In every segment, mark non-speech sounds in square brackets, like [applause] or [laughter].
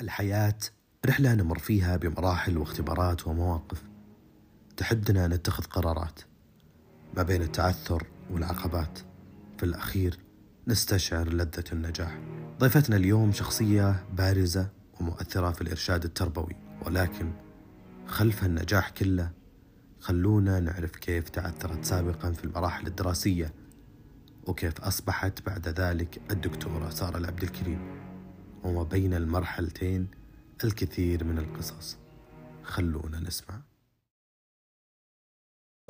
الحياة رحلة نمر فيها بمراحل واختبارات ومواقف. تحدنا نتخذ قرارات ما بين التعثر والعقبات. في الأخير نستشعر لذة النجاح. ضيفتنا اليوم شخصية بارزة ومؤثرة في الإرشاد التربوي. ولكن خلف النجاح كله خلونا نعرف كيف تعثرت سابقا في المراحل الدراسية وكيف أصبحت بعد ذلك الدكتورة سارة العبد الكريم. وما بين المرحلتين الكثير من القصص. خلونا نسمع.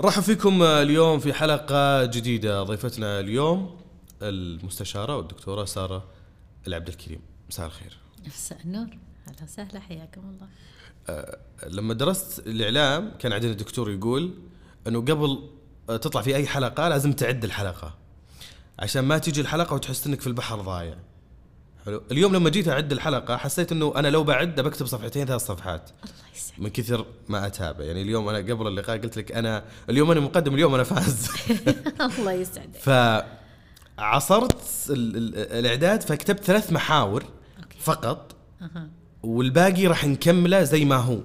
رحب فيكم اليوم في حلقة جديدة. ضيفتنا اليوم المستشارة والدكتورة سارة العبد الكريم. مساء الخير. مساء النور. أهلا وسهلا حياكم الله. لما درست الإعلام كان عندنا دكتور يقول أنه قبل تطلع في أي حلقة لازم تعد الحلقة عشان ما تيجي الحلقة وتحس أنك في البحر ضايع. حلو. اليوم لما جيت أعد الحلقة حسيت أنه أنا لو بعد بكتب صفحتين ثلاث صفحات. الله يسعدك. من كثر ما أتابع. يعني اليوم أنا قبل اللقاء قلت لك أنا اليوم أنا مقدم اليوم أنا فاز. [laughs] الله يسعدك. [laughs] فعصرت ال- ال- الإعداد فكتبت ثلاث محاور okay. فقط. أها. والباقي راح نكمله زي ما هو.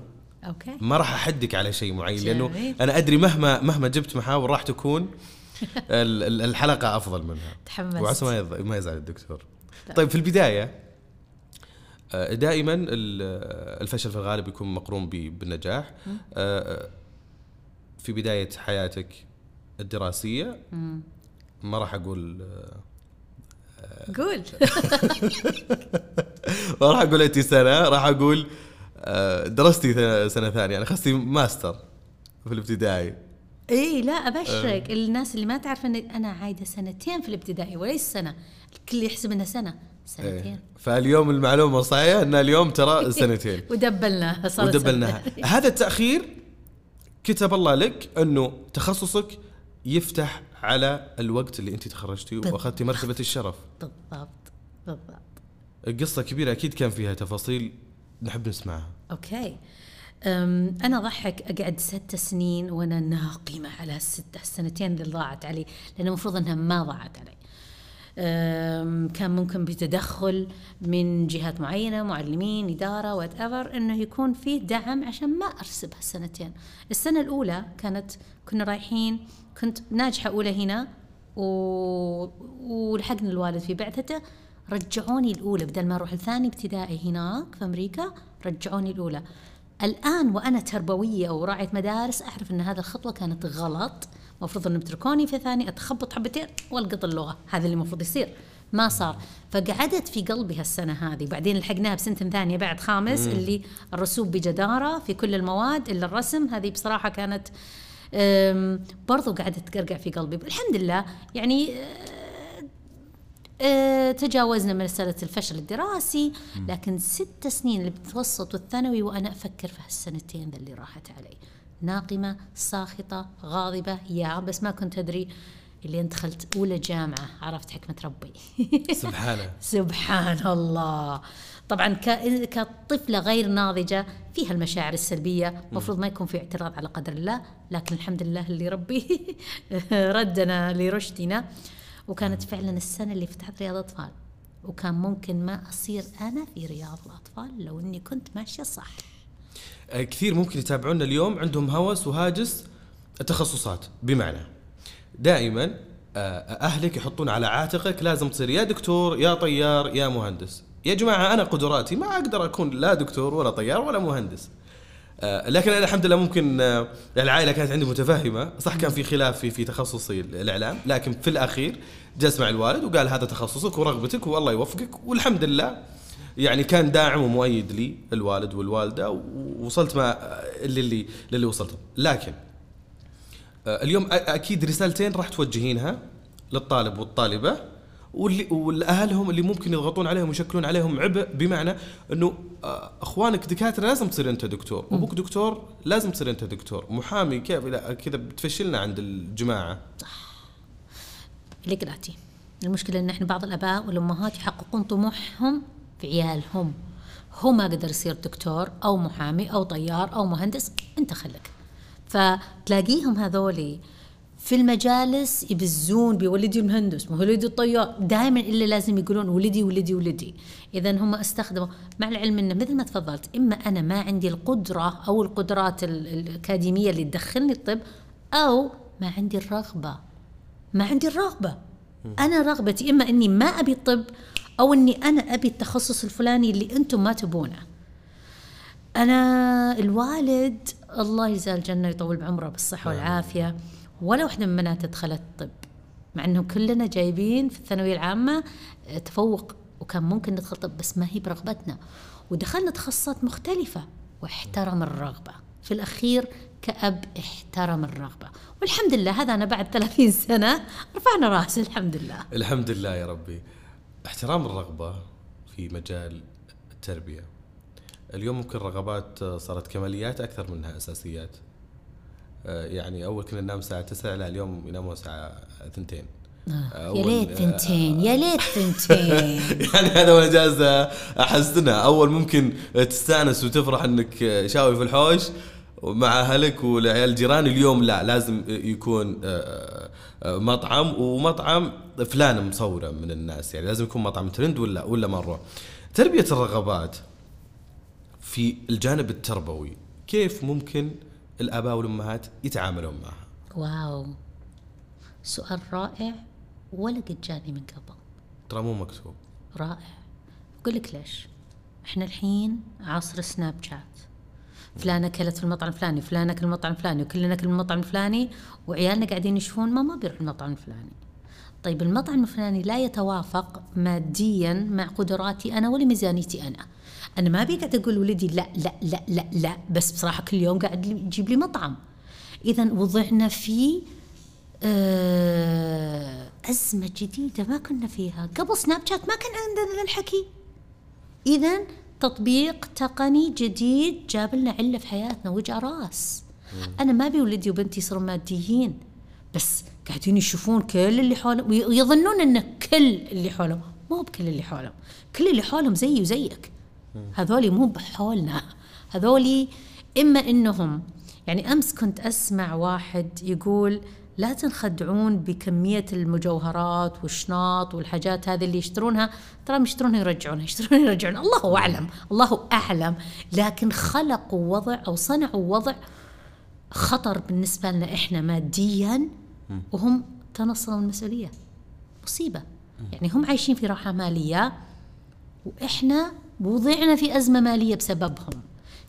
okay. ما راح أحدك على شيء معين لأنه جميل. أنا أدري مهما مهما جبت محاور راح تكون [laughs] ال- ال- الحلقة أفضل منها. تحمست. وعسى ما يض- ما يزعل الدكتور. طيب في البداية آه، دائما ال- الفشل في الغالب يكون مقرون ب- بالنجاح. آه، في بداية حياتك الدراسية. ما راح أقول قول. [laughs] ما راح أقول أنت سنة راح أقول آه، درستي سنة ثانية. أنا اخذتي ماستر في الابتدائي. اي لا أبشرك. الناس اللي ما تعرف إن أنا عايدة سنتين في الابتدائي وليس سنة. الكل يحسب انها سنة. سنتين. إيه. فاليوم المعلومة الصحيحه إن اليوم ترى [laughs] سنتين. ودبلناها صارت ودبلناها. [laughs] هذا التأخير كتب الله لك إنه تخصصك يفتح على الوقت اللي أنت تخرجتي. وأخذتي مرتبة الشرف. بالضبط. بالضبط. القصة كبيرة أكيد كان فيها تفاصيل نحب نسمعها. okay. أم، أنا ضحك أقعد ست سنين وأنا ناقمة على الست السنتين اللي ضاعت علي لأن المفروض إنها ما ضاعت علي. كان ممكن بتدخل من جهات معينة معلمين إدارة whatever إنه يكون فيه دعم عشان ما أرسب هالسنتين. السنة الأولى كانت كنا رايحين كنت ناجحة أولى هنا و... ولحقني الوالد في بعثته. رجعوني الأولى بدل ما أروح الثاني ابتدائي هناك في أمريكا رجعوني الأولى. الآن وأنا تربوية وراعية مدارس أعرف إن هذه الخطوة كانت غلط. المفروض انهم يتركوني في ثاني أتخبط حبتين وألقط اللغة. هذا اللي المفروض يصير. ما صار. فقعدت في قلبي هالسنة هذه. بعدين لحقناها بسنة ثانية بعد خامس اللي الرسوب بجدارة في كل المواد إلا الرسم. هذه بصراحة كانت برضو قعدت تقرقع في قلبي. الحمد لله. يعني أه، أه، تجاوزنا مسألة الفشل الدراسي. لكن ست سنين المتوسط والثانوي وأنا أفكر في هالسنتين اللي راحت علي. ناقمة ساخطة غاضبة. يا بس ما كنت أدري اللي دخلت أولى جامعة عرفت حكمة ربي. [laughs] سبحانه. سبحان الله. طبعا ك- كطفلة غير ناضجة فيها المشاعر السلبية. المفروض ما يكون في اعتراض على قدر الله لكن الحمد لله اللي ربي [laughs] ردنا لرشدنا. وكانت فعلا السنة اللي فتحت رياض أطفال. وكان ممكن ما أصير أنا في رياض الأطفال لو إني كنت ماشية صح. كثير ممكن يتابعونا اليوم. عندهم هوس وهاجس التخصصات. بمعنى دائما آه، أهلك يحطون على عاتقك لازم تصير يا دكتور يا طيار يا مهندس. يا جماعة أنا قدراتي ما أقدر أكون لا دكتور ولا طيار ولا مهندس. آه، لكن أنا الحمد لله ممكن آه، العائلة كانت عندي متفهمة. صح كان في خلاف في في تخصصي الإعلام لكن في الأخير جلس مع الوالد وقال هذا تخصصك ورغبتك والله يوفقك والحمد لله. يعني كان داعم ومؤيد لي الوالد والوالدة ووصلت مع اللي اللي للي وصلته لكن آه، اليوم أكيد رسالتين راح توجهينها للطالب والطالبة واللي والأهلهم اللي ممكن يضغطون عليهم ويشكلون عليهم عبء بمعنى إنه آه، أخوانك دكاترة لازم تصير أنت دكتور أبوك دكتور لازم تصير أنت دكتور. محامي كيف؟ لا كذا بتفشلنا عند الجماعة. اللي قراتي المشكلة إن إحنا بعض الأباء والأمهات يحققون طموحهم في عيالهم. هو ما قدر يصير دكتور أو محامي أو طيار أو مهندس أنت خلك فتلاقيهم هذولي في المجالس يبزون بولدي المهندس ولدي الطيار. دائما إلا لازم يقولون ولدي ولدي ولدي. اذا هم أستخدموا مع العلم إنه مثل ما تفضلت إما أنا ما عندي القدرة أو القدرات ال- الأكاديمية اللي تدخلني الطب أو ما عندي الرغبة. ما عندي الرغبة. أنا رغبتي إما إني ما أبي الطب أو إني أنا أبي التخصص الفلاني اللي أنتم ما تبونه. أنا الوالد الله يجزاه الجنة يطول بعمره بالصحة والعافية. ولا واحدة من بناته دخلت طب. مع انه كلنا جايبين في الثانوية العامة آه، تفوق. وكان ممكن ندخل طب بس ما هي برغبتنا. ودخلنا تخصصات مختلفة. واحترم الرغبة. في الأخير كأب احترم الرغبة. والحمد لله هذا أنا بعد 30 سنة رفعنا رأس. الحمد لله. الحمد لله يا ربي. احترام الرغبة في مجال التربية. اليوم ممكن الرغبات صارت كماليات أكثر منها أساسيات. آه، يعني أول كنا ننام الساعة 9 لا اليوم ينامون الساعة 2 آه، يا ليت ثنتين يا ليت ثنتين. [laughs] يعني هذا مجاز احسنها أول ممكن تستأنس وتفرح إنك شاوي في الحوش مع اهلك والعيال الجيران اليوم لا لازم يكون آه، آه، مطعم ومطعم فلان مصوره من الناس يعني لازم يكون مطعم ترند ولا ولا ما نروح. تربية الرغبات في الجانب التربوي كيف ممكن الآباء والأمهات يتعاملون معها؟ واو. سؤال رائع ولا قد جاني من قبل. ترى مو مكتوب. رائع. أقول لك ليش. إحنا الحين عصر سناب شات. فلانة أكلت في المطعم الفلاني فلانة أكل المطعم الفلاني وكلنا ناكل من المطعم الفلاني وعيالنا قاعدين يشوفون ماما بيروح المطعم الفلاني. طيب المطعم الفلاني لا يتوافق ماديا مع قدراتي أنا ولا ميزانيتي أنا. أنا ما أبي قاعد أقول ولدي لا لا لا لا لا بس بصراحة كل يوم قاعد يجيب لي مطعم. إذا وضعنا في آه، أزمة جديدة ما كنا فيها. قبل سناب شات ما كان عندنا الحكي إذا تطبيق تقني جديد جاب لنا علة في حياتنا وجع راس أنا ما أبي ولدي وبنتي يصيرون ماديين بس قاعدين يشوفون كل اللي حولهم وي- ويظنون أن كل اللي حولهم مو بكل اللي حولهم كل اللي حولهم زيي وزيك. هذولي مو بحولنا. هذولي إما إنهم يعني أمس كنت أسمع واحد يقول لا تنخدعون بكمية المجوهرات والشناط والحاجات هذه اللي يشترونها. ترى يشترونها يرجعونها يشترونها يرجعون الله أعلم الله أعلم. لكن خلقوا وضع أو صنعوا وضع خطر بالنسبة لنا إحنا ماديا وهم تنصلوا المسؤولية. مصيبة. يعني هم عايشين في راحة مالية وإحنا وضعنا في أزمة مالية بسببهم.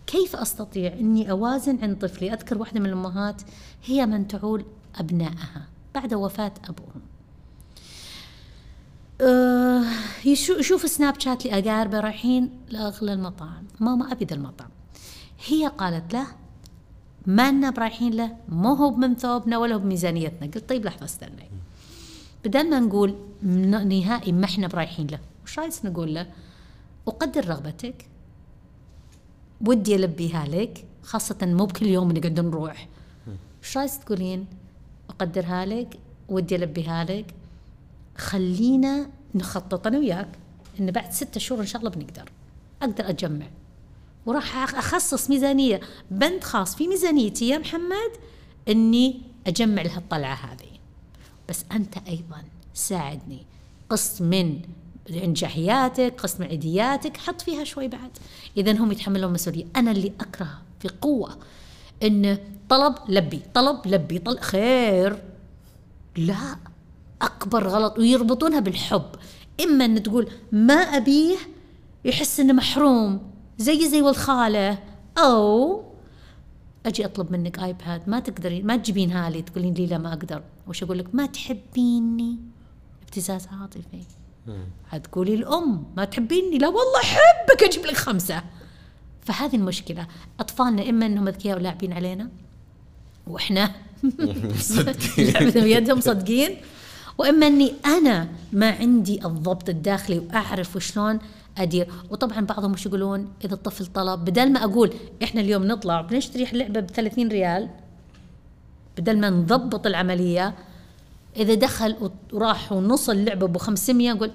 كيف أستطيع أني أوازن عند طفلي؟ أذكر واحدة من الأمهات هي من تعول أبنائها بعد وفاة أبوهم. أه يشو- يشوف سناب شات لأقاربه رايحين لأغلى المطاعم ماما أبي ذا المطعم. هي قالت له ما لنا برايحين له مو هو من ثوبنا ولا هو بميزانيتنا. قلت طيب لحظة استني. بدل ما نقول نهائي ما إحنا برايحين له وش رايك نقول له؟ أقدر رغبتك ودي ألبيها لك خاصة مو بكل يوم نقعد نروح. وش رايك تقولين؟ أقدرها لك ودي ألبيها لك. خلينا نخطط أنا وياك إن بعد ستة شهور إن شاء الله بنقدر. أقدر أجمع. وراح أخصص ميزانية بند خاص في ميزانيتي يا محمد إني أجمع لها الطلعة هذه. بس أنت أيضا ساعدني. قسط من إنجاحياتك قسط من عيدياتك حط فيها شوي بعد. إذا هم يتحملون مسؤولية. أنا اللي أكره في قوة إن طلب لبي طلب لبي طلب خير. لا أكبر غلط ويربطونها بالحب. إما أن تقول ما أبيه يحس إنه محروم زي زي ولد خاله أو أجي أطلب منك ايباد ما تقدرين ما تجيبينها لي تقولين لي لا ما أقدر. وش أقول لك؟ ما تحبيني. ابتزاز عاطفي. هتقولي الام ما تحبيني. لا والله أحبك أجيب لك خمسة. فهذه المشكلة. أطفالنا إما إنهم أذكياء ولاعبين علينا وإحنا [laughs] لعبتهم بيدهم صدقين وإما إني أنا ما عندي الضبط الداخلي وأعرف وشلون أدير. وطبعا بعضهم وش يقولون؟ إذا الطفل طلب بدل ما أقول إحنا اليوم نطلع بنشتري لعبة ب 30 ريال بدل ما نضبط العملية إذا دخل وراح ونص اللعبة ب 500 أقول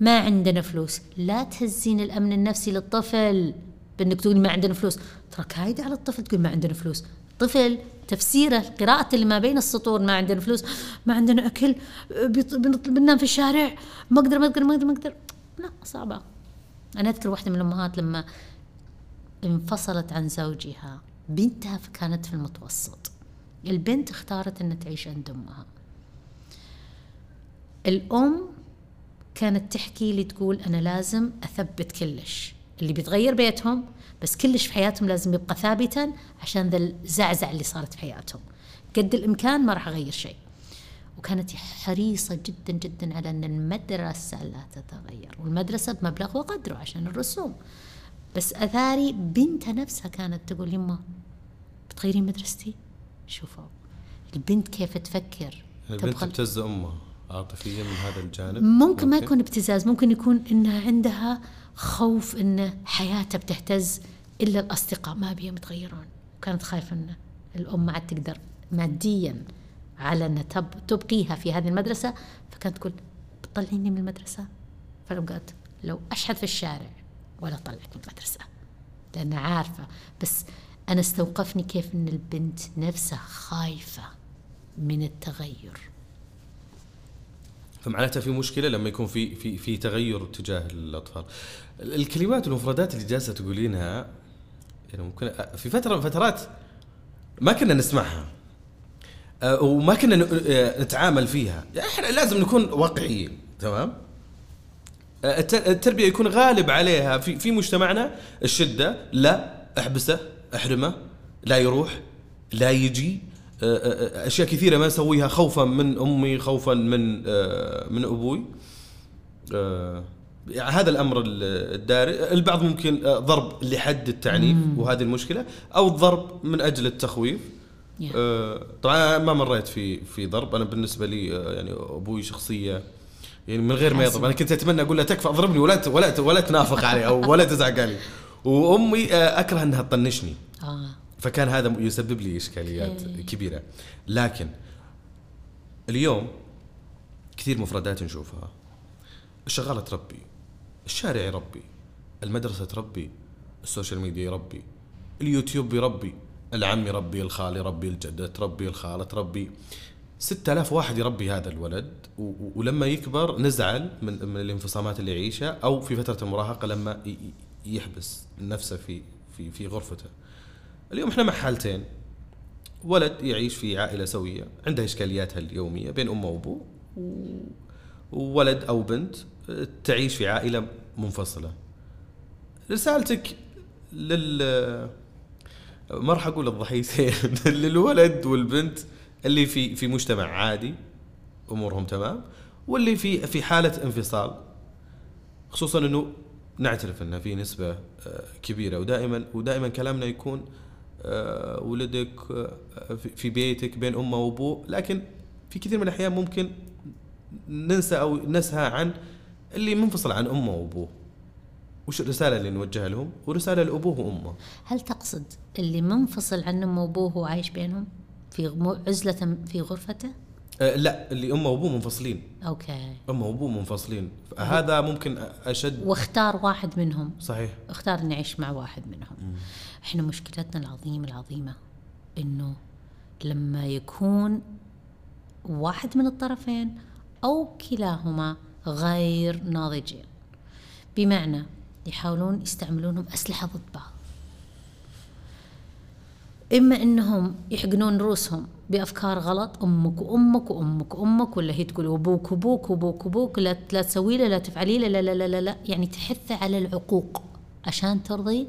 ما عندنا فلوس. لا تهزين الأمن النفسي للطفل. بإنك تقول ما عندنا فلوس. ترى كايدة على الطفل تقول ما عندنا فلوس. الطفل تفسيره قراءة اللي ما بين السطور ما عندنا فلوس ما عندنا أكل بننام في الشارع ما أقدر ما أقدر ما أقدر ما أقدر. لا صعبة. أنا أذكر واحدة من الأمهات لما انفصلت عن زوجها بنتها كانت في المتوسط. البنت اختارت أن تعيش عند أمها. الأم كانت تحكي لي تقول أنا لازم أثبت كلش. اللي بيتغير بيتهم بس كلش في حياتهم لازم يبقى ثابتا عشان ذا الزعزع اللي صارت في حياتهم. قد الإمكان ما راح أغير شيء. وكانت حريصة جدا جدا على أن المدرسة لا تتغير. والمدرسة بمبلغ وقدره عشان الرسوم. بس أثاري بنتها نفسها كانت تقول يما بتغيرين مدرستي؟ شوفوا البنت كيف تفكر؟ البنت تبغى- تبتز أمها. عاطفيا من هذا الجانب؟ ممكن ما. يكون ابتزاز ممكن يكون انها عندها خوف إن حياتها بتهتز إلا الأصدقاء ما بيهم يتغيرون. كانت خايفة إن الأم ما عاد تقدر ماديا على ان تب تبقيها في هذه المدرسة فكانت تقول بتطلعيني من المدرسة. فالام قالت لو اشحذ في الشارع ولا طلعك من المدرسة لأن عارفة. بس أنا استوقفني كيف إن البنت نفسها خايفة من التغير. فمعناتها في مشكلة لما يكون في في في تغير تجاه الأطفال. ال- الكلمات والمفردات اللي جالسة تقولينها يعني ممكن في فترة من فترات ما كنا نسمعها وما كنا نتعامل فيها، يعني إحنا لازم نكون واقعيين تمام؟ الت- التربية يكون غالب عليها في في مجتمعنا الشدة لا أحبسه أحرمه لا يروح لا يجي أشياء كثيرة ما اسويها خوفا من أمي خوفا من أه، من أبوي. آه، يعني هذا الأمر ال- الداري. البعض ممكن آه، ضرب لحد التعنيف وهذه المشكلة أو الضرب من أجل التخويف. آه، طبعا ما مريت في في ضرب. أنا بالنسبة لي آه، يعني أبوي شخصية يعني من غير ما يضرب. أنا كنت أتمنى أقول له تكفى أضربني ولا ولا ولا تنافق علي أو ولا تزعق علي. وأمي آه، أكره أنها تطنشني. آه. فكان هذا يسبب لي إشكاليات إيه. كبيرة لكن اليوم كثير مفردات نشوفها الشغاله تربي الشارع يربي المدرسة تربي ال social media يربي اليوتيوب يربي العم يربي الخال يربي الجدة تربي الخالة تربي 6000 واحد يربي هذا الولد ولما يكبر نزعل من من الانفصامات اللي يعيشها أو في فترة المراهقة لما يحبس نفسه في في في غرفته. اليوم إحنا مع حالتين ولد يعيش في عائلة سوية عندها إشكالياتها اليومية بين أمه وأبوه وولد أو بنت تعيش في عائلة منفصلة. رسالتك لل ما راح أقول الضحيتين [laughs] للولد والبنت اللي في في مجتمع عادي أمورهم تمام واللي في في حالة انفصال خصوصا إنه نعترف ان في نسبة آه، كبيرة ودائما ودائما كلامنا يكون ولدك آه، في- بيتك بين أمه وأبوه. لكن في كثير من الأحيان ممكن ننسى أو نسهى عن اللي منفصل عن أمه وأبوه. وش الرسالة اللي نوجهها لهم؟ ورسالة لأبوه وأمه. هل تقصد اللي منفصل عن أمه وأبوه وعايش بينهم؟ في عزلة في غرفته؟ آه، لا اللي امه وابوه منفصلين. أوكي. امه وابوه منفصلين. هذا ممكن أشد. واختار واحد منهم. صحيح. اختار إني أعيش مع واحد منهم. إحنا مشكلتنا العظيمة العظيمة إنه لما يكون واحد من الطرفين أو كلاهما غير ناضجين. بمعنى يحاولون يستعملونهم أسلحة ضد بعض. إما إنهم يحقنون رؤوسهم بأفكار غلط أمك وأمك وأمك وأمك ولا هي تقول أبوك وأبوك وأبوك وأبوك لا لا تسوي له لا تفعلي له لا لا لا لا, لا. يعني تحث على العقوق عشان ترضي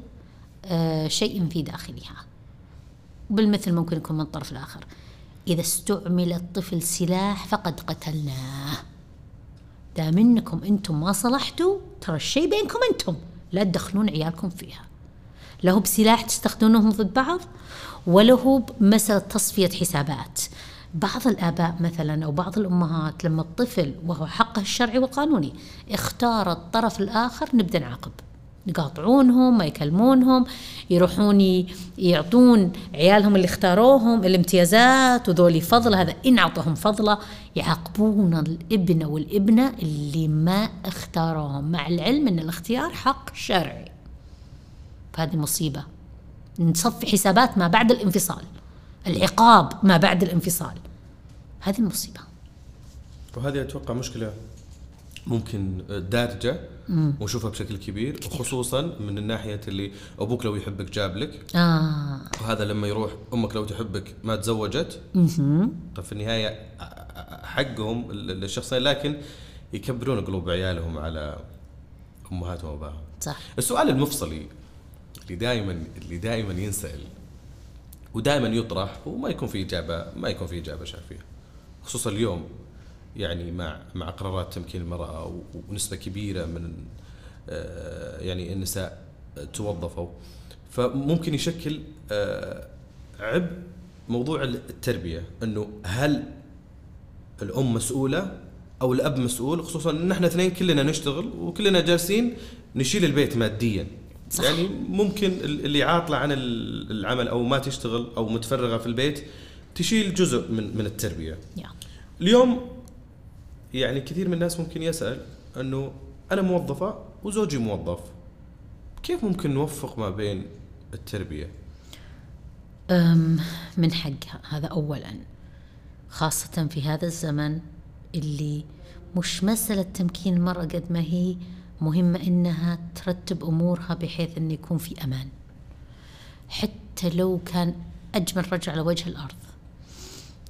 آه شيء في داخلها. بالمثل ممكن يكون من الطرف الآخر. إذا استعمل الطفل سلاح فقد قتلناه. دام انكم أنتم ما صلحتوا ترى الشيء بينكم أنتم. لا تدخلون عيالكم فيها. له بسلاح تستخدمونهم ضد بعض؟ ولا هو بمسألة تصفية حسابات. بعض الآباء مثلا أو بعض الأمهات لما الطفل وهو حقه الشرعي والقانوني اختار الطرف الآخر نبدأ نعاقب. يقاطعونهم ما يكلمونهم يروحون يعطون عيالهم اللي اختاروهم الامتيازات وذولي فضل هذا إن أعطوهم فضلة يعاقبون الابن والابنة اللي ما اختاروهم مع العلم أن الاختيار حق شرعي. فهذه مصيبة. نصفي حسابات ما بعد الانفصال. العقاب ما بعد الانفصال. هذه المصيبة. وهذه أتوقع مشكلة ممكن دارجة ونشوفها بشكل كبير وخصوصا من الناحية اللي أبوك لو يحبك جاب لك آه. وهذا لما يروح أمك لو تحبك ما تزوجت. طيب في النهاية حقهم للشخصين لكن يكبرون قلوب عيالهم على أمهاتهم وابائهم صح. السؤال المفصلي اللي دائما اللي دائما ينسأل ودائما يطرح وما يكون في اجابه ما يكون في إجابة شافية. خصوصا اليوم يعني مع مع قرارات تمكين المرأة ونسبة كبيرة من آه، يعني النساء توظفوا. فممكن يشكل آه، عبء موضوع التربية إنه هل الأم مسؤولة أو الأب مسؤول؟ خصوصا إن إحنا اثنين كلنا نشتغل وكلنا جالسين نشيل البيت ماديا. صح. يعني ممكن ال- اللي عاطلة عن ال- العمل أو ما تشتغل أو متفرغة في البيت تشيل جزء من من التربية. يا. اليوم يعني كثير من الناس ممكن يسأل إنه أنا موظفة وزوجي موظف. كيف ممكن نوفق ما بين التربية؟ أم، من حقها هذا أولا. خاصة في هذا الزمن اللي مش مسألة تمكين المرأة قد ما هي مهمة إنها ترتب أمورها بحيث إنه يكون في أمان. حتى لو كان أجمل رجل على وجه الأرض.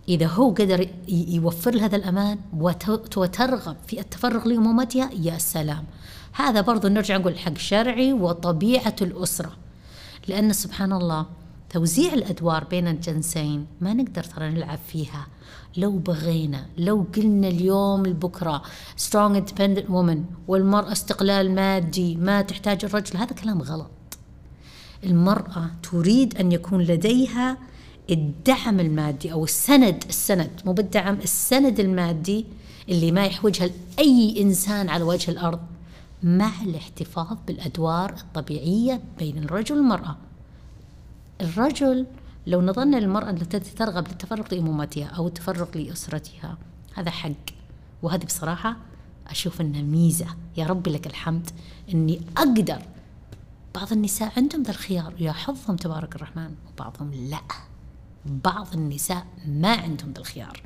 إذا هو قدر يوفر لها هذا الأمان وت- وترغب في التفرغ لأمومتها يا سلام. هذا برضو نرجع نقول حق شرعي وطبيعة الأسرة. لأن سبحان الله توزيع الأدوار بين الجنسين ما نقدر ترى نلعب فيها. لو بغينا لو قلنا اليوم لبكرة strong independent woman والمرأة استقلال مادي ما تحتاج الرجل هذا كلام غلط. المرأة تريد أن يكون لديها الدعم المادي أو السند السند مو بالدعم السند المادي اللي ما يحوجها لأي إنسان على وجه الأرض مع الاحتفاظ بالأدوار الطبيعية بين الرجل والمرأة. الرجل لو نظرنا للمرأة التي ترغب للتفرغ لأمومتها أو التفرغ لأسرتها هذا حق. وهذه بصراحة أشوف أنها ميزة. يا رب لك الحمد. أني أقدر. بعض النساء عندهم ذا الخيار. يا حظهم تبارك الرحمن وبعضهم لا. بعض النساء ما عندهم ذا الخيار.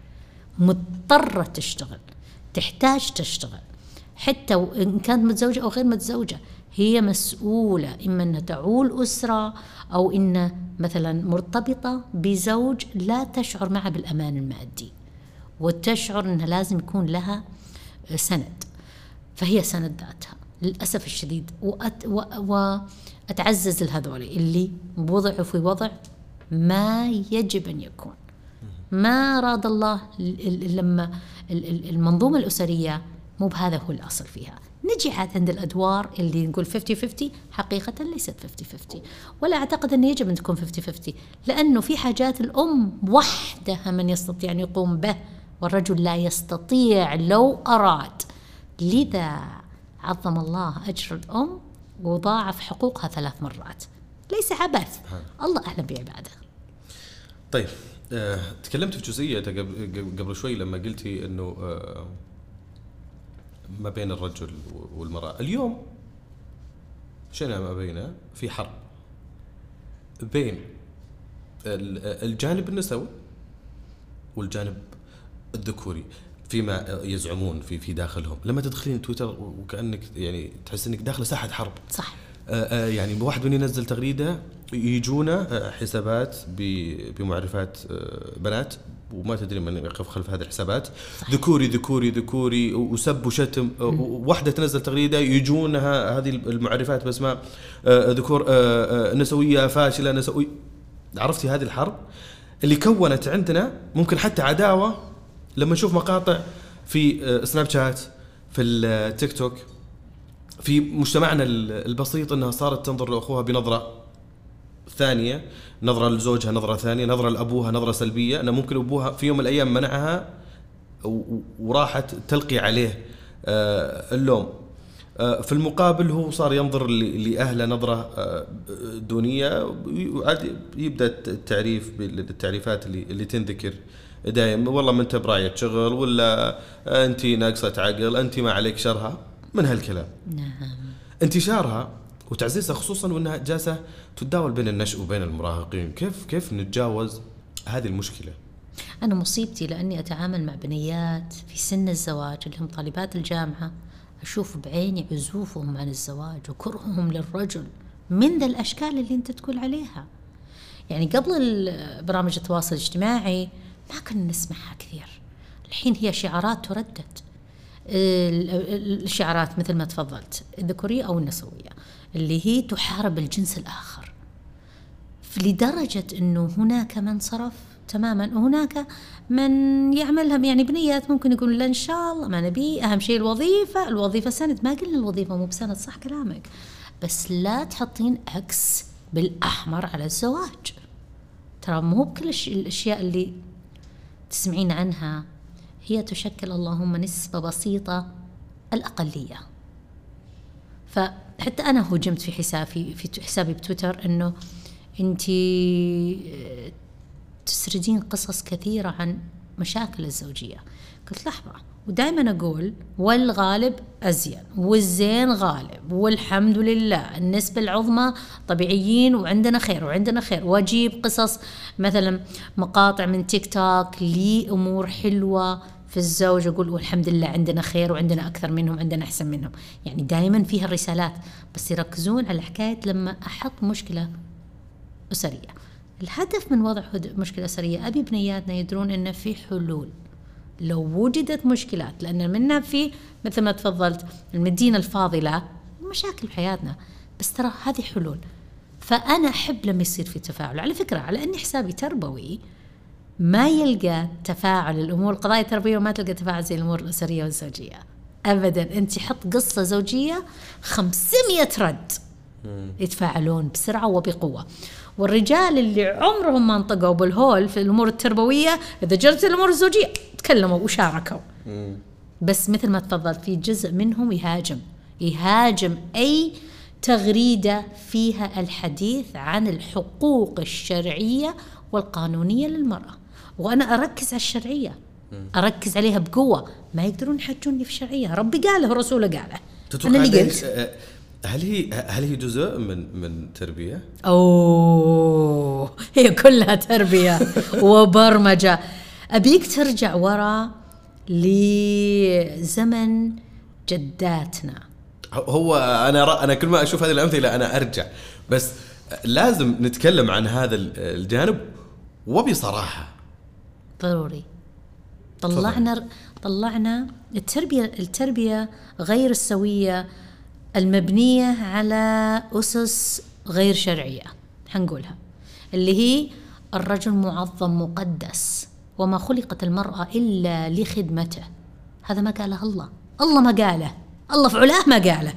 مضطرة تشتغل. تحتاج تشتغل. حتى وإن كانت متزوجة أو غير متزوجة هي مسؤولة إما أنها تعول أسرة أو إن مثلا مرتبطة بزوج لا تشعر معه بالأمان المادي وتشعر أنها لازم يكون لها سند فهي سند ذاتها للأسف الشديد. وأت و وأتعزز لهذول اللي وضعوا في وضع ما يجب أن يكون. ما أراد الله لما ال- ال- المنظومة الأسرية مو بهذا هو الأصل فيها. عاد عند الأدوار اللي نقول 50-50 حقيقة ليست 50-50 ولا أعتقد أن يجب أن تكون 50-50 لأنه في حاجات الأم وحدها من يستطيع أن يقوم به والرجل لا يستطيع لو أراد. لذا عظم الله أجر الأم وضاعف حقوقها ثلاث مرات. ليس عبث. الله أعلم بعباده. طيب آه، تكلمت في جزئية قبل قبل شوي لما قلتي إنه آه، ما بين الرجل والمرأة. اليوم شئنا ما بينا في حرب بين ال- الجانب النسوي والجانب الذكوري فيما يزعمون في في داخلهم. لما تدخلين تويتر وكأنك يعني تحس إنك داخله ساحة حرب. صح. آه، آه، يعني واحد من ينزل تغريدة يجونا آه، حسابات بمعرفات بنات وما تدري من يقف خلف هذه الحسابات. ذكوري ذكوري ذكوري وسب وشتم وواحده تنزل تغريده يجونها هذه المعرفات باسماء آه، ذكور آه، آه، نسوية فاشلة نسوي عرفتي هذه الحرب؟ اللي كونت عندنا ممكن حتى عداوة. لما نشوف مقاطع في سناب شات في التيك توك في مجتمعنا ال- البسيط إنها صارت تنظر لأخوها بنظرة ثانية نظرة لزوجها نظرة ثانية نظرة لأبوها نظرة سلبية انه ممكن أبوها في يوم من الأيام منعها وراحت تلقي عليه آه، اللوم. آه، في المقابل هو صار ينظر لأهله نظرة آه، دونية وعاد يبدأ التعريف بالتعريفات اللي اللي تنذكر دائما والله ما أنت برايه شغل ولا انت ناقصة عقل انت ما عليك شرها من هالكلام. نعم. انتشارها وتعزيزها خصوصا وإنها جالسة تتداول بين النشء وبين المراهقين. كيف كيف نتجاوز هذه المشكلة؟ أنا مصيبتي لأني أتعامل مع بنيات في سن الزواج اللي هم طالبات الجامعة. أشوف بعيني عزوفهم عن الزواج وكرههم للرجل من ذا الأشكال اللي أنت تقول عليها. يعني قبل برامج التواصل الاجتماعي ما كنا نسمعها كثير. الحين هي شعارات تردد. ال- ال- الشعارات مثل ما تفضلت الذكورية أو النسوية. اللي هي تحارب الجنس الآخر. لدرجة أنه هناك من صرف تماما وهناك من يعملها يعني بنيات ممكن يقول لا إن شاء الله ما نبي. أهم شيء الوظيفة الوظيفة سند ما قلنا الوظيفة مو بسند صح كلامك. بس لا تحطين أكس بالأحمر على الزواج. ترى مو بكل الأشياء اللي تسمعين عنها هي تشكل اللهم نسبة بسيطة الأقلية. فحتى أنا هجمت في حسابي في حسابي بتويتر إنه انت تسردين قصص كثيرة عن مشاكل الزوجية. قلت لحظة. ودائما أقول والغالب أزين والزين غالب والحمد لله النسبة العظمى طبيعيين وعندنا خير وعندنا خير. واجيب قصص مثلا مقاطع من تيك توك لامور حلوة. في الزوج أقول والحمد لله عندنا خير وعندنا أكثر منهم عندنا أحسن منهم. يعني دائما فيها الرسالات بس يركزون على حكايه لما أحط مشكلة أسرية. الهدف من وضع مشكلة أسرية أبي بنياتنا يدرون إن في حلول. لو وجدت مشكلات لأن منا في مثل ما تفضلت المدينة الفاضلة مشاكل بحياتنا بس ترى هذه حلول. فأنا أحب لما يصير في تفاعل. على فكرة على أني حسابي تربوي ما يلقى تفاعل. الأمور القضايا التربويه وما تلقى تفاعل زي الأمور الأسرية والزوجية. ابدا. أنت حط قصة زوجية 500 رد. يتفاعلون بسرعة وبقوة. والرجال اللي عمرهم ما انطقوا بالهول في الأمور التربوية إذا جرت الأمور الزوجية تكلموا وشاركوا. بس مثل ما تفضلت في جزء منهم يهاجم. يهاجم أي تغريدة فيها الحديث عن الحقوق الشرعية والقانونية للمرأة. وأنا أركز على الشرعية. أركز عليها بقوة. ما يقدرون يحجوني في الشرعيه ربي قاله ورسوله قاله. تتوقع أنا اللي هل- قلت. آه، هل هي هل هي جزء من من تربية؟ أوه هي كلها تربية [laughs] وبرمجة. أبيك ترجع ورا لزمن جداتنا. هو أنا أنا كل ما أشوف هذه الأمثلة أنا أرجع. بس لازم نتكلم عن هذا ال- الجانب وبصراحة. ضروري. طلعنا طلعنا التربية التربية غير السوية المبنية على أسس غير شرعية حنقولها اللي هي الرجل معظم مقدس وما خلقت المرأة إلا لخدمته. هذا ما قاله الله. الله ما قاله. الله في علاه ما قاله.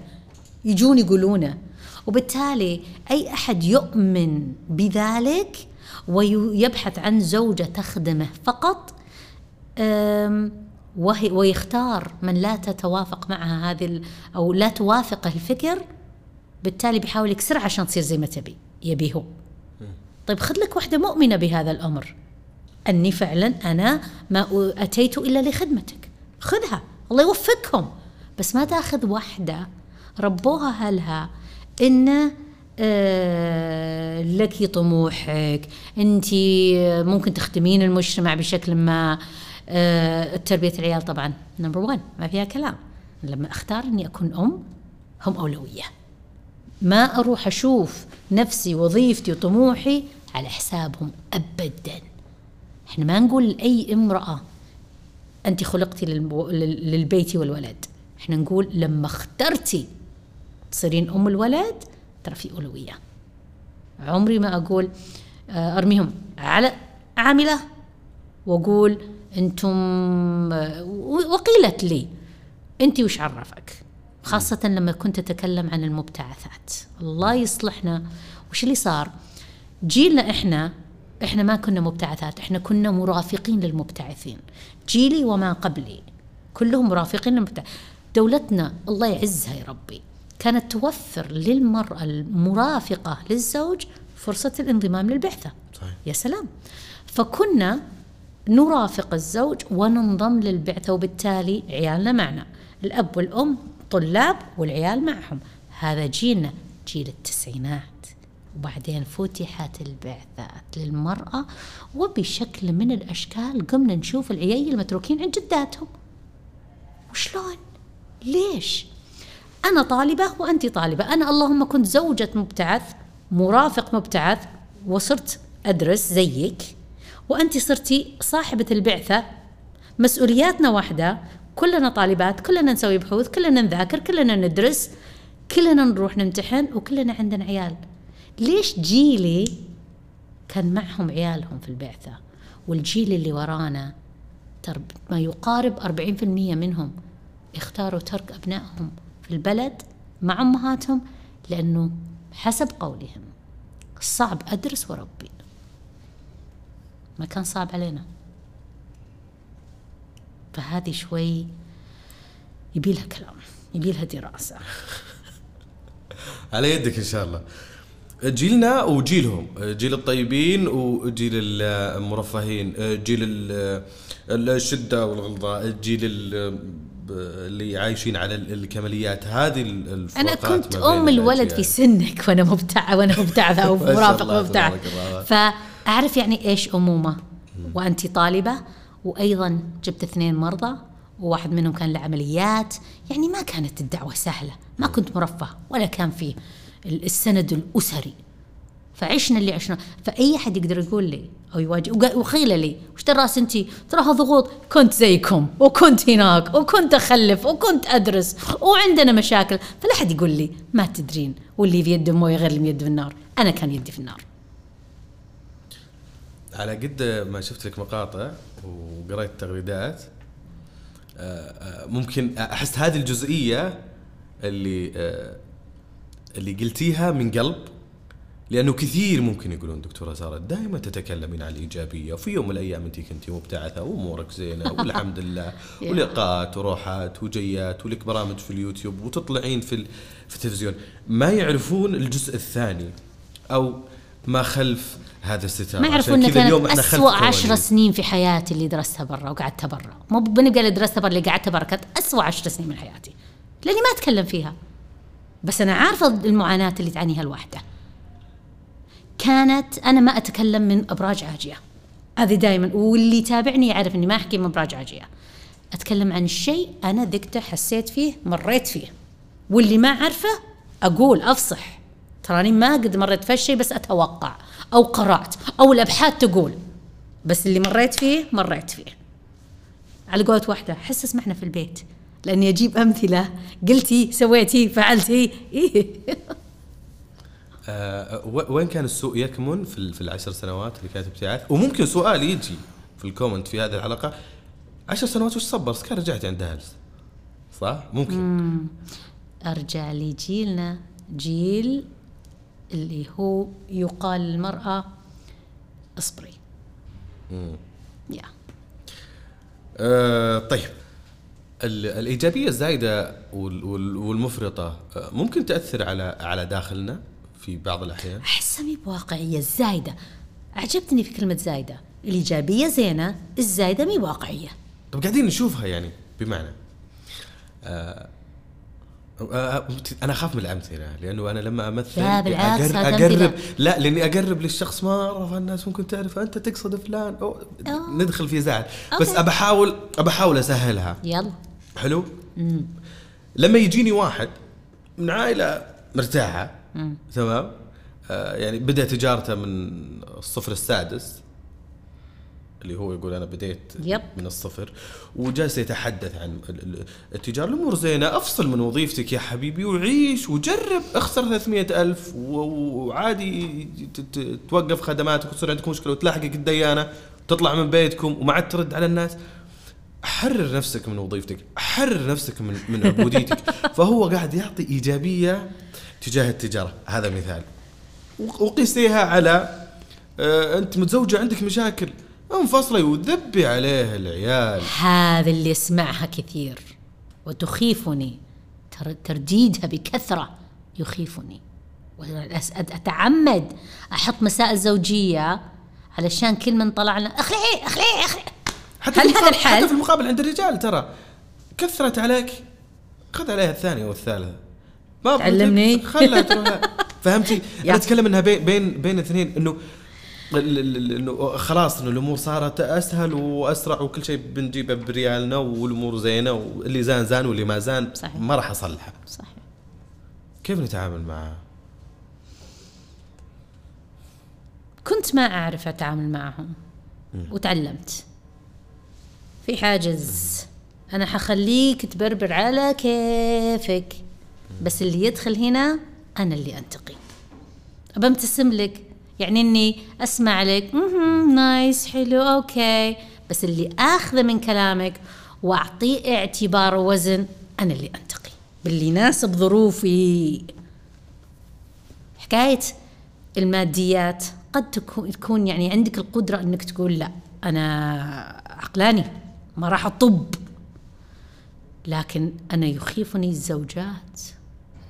يجون يقولونه. وبالتالي أي أحد يؤمن بذلك ويبحث عن زوجة تخدمه فقط وهي ويختار من لا تتوافق معها هذه أو لا توافقه الفكر بالتالي بيحاول يكسرها عشان تصير زي ما تبي يبي هو. طيب خذ لك واحدة مؤمنة بهذا الأمر. أني فعلا أنا ما أ- أتيت إلا لخدمتك. خذها الله يوفقكم بس ما تأخذ واحدة ربوها أهلها إنه آه، لك طموحك. انت ممكن تخدمين المجتمع بشكل ما. آه، تربيه العيال طبعا نمبر 1 ما فيها كلام. لما أختار إني أكون أم هم أولوية. ما أروح أشوف نفسي وظيفتي وطموحي على حسابهم ابدا. إحنا ما نقول لأي امرأة انت خلقتي للبيت والولد. إحنا نقول لما اخترتي تصيرين أم الولد ترى في أولوية. عمري ما أقول آه، أرميهم على عاملة وأقول أنتم آه، وقيلت لي أنت وش عرفك؟ خاصة لما كنت أتكلم عن المبتعثات. الله يصلحنا. وش اللي صار؟ جيلنا إحنا إحنا ما كنا مبتعثات إحنا كنا مرافقين للمبتعثين. جيلي وما قبلي كلهم مرافقين للمبتعث دولتنا الله يعزها يا ربي. كانت توفر للمرأة المرافقة للزوج فرصة الانضمام للبعثة. صحيح. يا سلام. فكنا نرافق الزوج وننضم للبعثة وبالتالي عيالنا معنا. الأب والأم طلاب والعيال معهم. هذا جيلنا جيل التسعينات. وبعدين فتحت البعثات للمرأة وبشكل من الأشكال قمنا نشوف العيال المتروكين عند جداتهم. وشلون؟ ليش؟ أنا طالبة وأنت طالبة. أنا اللهم كنت زوجة مبتعث مرافق مبتعث وصرت أدرس زيك. وأنت صرتي صاحبة البعثة. مسؤولياتنا واحدة. كلنا طالبات كلنا نسوي بحوث كلنا نذاكر كلنا ندرس كلنا نروح نمتحن وكلنا عندنا عيال. ليش جيلي كان معهم عيالهم في البعثة؟ والجيل اللي ورانا ما يقارب 40% منهم اختاروا ترك أبنائهم. في البلد مع أمهاتهم لأنه حسب قولهم. صعب أدرس وربي. ما كان صعب علينا. فهذه شوي يبيلها كلام يبيلها دراسة. [laughs] على يدك إن شاء الله. جيلنا وجيلهم. جيل الطيبين وجيل المرفهين. جيل ال- الشده والغلظة. الجيل ال- اللي عايشين على الكماليات. هذه الفروقات كنت ما بين أم الولد في. سنك وأنا مبتعثة [laughs] أو ما شاء مرافق الله، مبتعث. تبارك الله. فأعرف يعني إيش أمومة وأنت طالبة وأيضا جبت اثنين مرضى وواحد منهم كان له عمليات. يعني ما كانت الدعوة سهلة. ما كنت مرفه ولا كان ال- السند الأسري. فعشنا اللي عشنا فأي أحد يقدر يقول لي أو يواجه وقا- وخيل لي وش دراس أنت؟ تراها ضغوط. كنت زيكم وكنت هناك وكنت أخلف وكنت أدرس وعندنا مشاكل. فلا حد يقول لي ما تدرين واللي في يده موية غير اللي في يده في النار. أنا كان يدي في النار. على قد ما شفت لك مقاطع وقريت تغريدات آه، آه، ممكن أحس هذه الجزئية اللي آه، اللي قلتيها من قلب. لأنه كثير ممكن يقولون دكتورة سارة دائما تتكلمين عن الإيجابية وفي يوم من الأيام انت كنتي مبتعثة وأمورك زينة [laughs] والحمد لله. ولقاءات وروحات وجيات ولك برامج في اليوتيوب وتطلعين في في التلفزيون. ما يعرفون الجزء الثاني أو ما خلف هذا الستار. ما انه كذا اليوم اسوء عشر. سنين في حياتي اللي درستها برا وقعدتها برا. مو بنبقى اللي درستها برا اللي قعدتها برا كانت اسوء عشر سنين من حياتي. لأني ما أتكلم فيها. بس أنا عارفة المعاناة اللي تعانيها الواحده كانت أنا ما أتكلم من أبراج عاجية. هذه دائما واللي يتابعني يعرف إني ما أحكي من أبراج عاجية. أتكلم عن الشيء أنا ذقته حسيت فيه مريت فيه. واللي ما عارفه أقول أفصح. تراني ما قد مريت في الشيء بس أتوقع أو قرأت أو الأبحاث تقول. بس اللي مريت فيه مريت فيه. على قولة واحدة حس اسمعنا في البيت. لأني أجيب أمثلة. قلتي سويتي فعلتي إيه. [laughs] آه وين كان السوء يكمن؟ في في العشر سنوات اللي كانت ابتعاث. وممكن سؤال يجي في ال comment في هذه الحلقة. عشر سنوات وش صبرت كان رجعت عند أهلس صح؟ ممكن. أرجع لجيلنا. جيل اللي هو يقال للمرأة اصبري. يا. آه طيب. ال- الإيجابية الزايدة وال- وال- والمفرطة آه، ممكن تأثر على على داخلنا؟ في بعض الأحيان. أحسها مي بواقعية الزايدة أعجبتني في كلمة زايدة. الإيجابية زينة الزايدة مي واقعية. طب قاعدين نشوفها يعني بمعنى. آه آه، أنا أخاف من الأمثلة لأنه أنا لما أمثل لا، بالعكس، أمثلة. لا لأني أقرب للشخص ما أعرف الناس ممكن تعرف أنت تقصد فلان. أو أوه. ندخل في زعل بس أوكي. ابى احاول ابى احاول أسهلها. يلا. حلو؟ لما يجيني واحد من عائلة مرتاحة تمام؟ آه يعني بدأ تجارته من الصفر السادس اللي هو يقول أنا بديت يب. من الصفر وجالس يتحدث عن ال- ال- التجارة. الأمور زينة أفصل من وظيفتك يا حبيبي وعيش وجرب اخسر 300 ألف وعادي توقف خدماتك وتصير عندك مشكلة وتلاحقك الديانة وتطلع من بيتكم وما عاد ترد على الناس. حرر نفسك من وظيفتك حرر نفسك من من عبوديتك. [laughs] فهو قاعد يعطي إيجابية تجاه التجارة. هذا مثال. وق- وقيسيها على آه أنت متزوجة عندك مشاكل. انفصلي وذبي عليه العيال. هذا اللي أسمعها كثير. وتخيفني. تر- ترديدها بكثرة يخيفني. أتعمد. أحط مسائل زوجية علشان كل من طلعنا أخلعي أخلعي أخلعي. حتى هل في هذا المقابل- الحل؟ حتى في المقابل عند الرجال ترى كثرت عليك. خذ عليها الثانية والثالثة. ما تعلمني. خلها [laughs] تروح فهمتي؟ أنا أتكلم إنها بين بين بين اثنين إنه إنه خلاص إنه الأمور صارت أسهل وأسرع وكل شيء بنجيبه بريالنا والأمور زينة واللي زان زان واللي ما زان صحيح. ما راح أصلحه. صحيح. كيف نتعامل معها؟ كنت ما أعرف أتعامل معهم وتعلمت. في حاجز. أنا حخليك تبربر على كيفك. بس اللي يدخل هنا أنا اللي أنتقي. ببتسم لك يعني إني أسمع لك nice حلو okay بس اللي آخذه من كلامك وأعطيه اعتبار ووزن أنا اللي أنتقي. باللي يناسب ظروفي. حكاية الماديات قد تكون يعني عندك القدرة إنك تقول لا أنا عقلاني ما راح أطب. لكن أنا يخيفني الزوجات.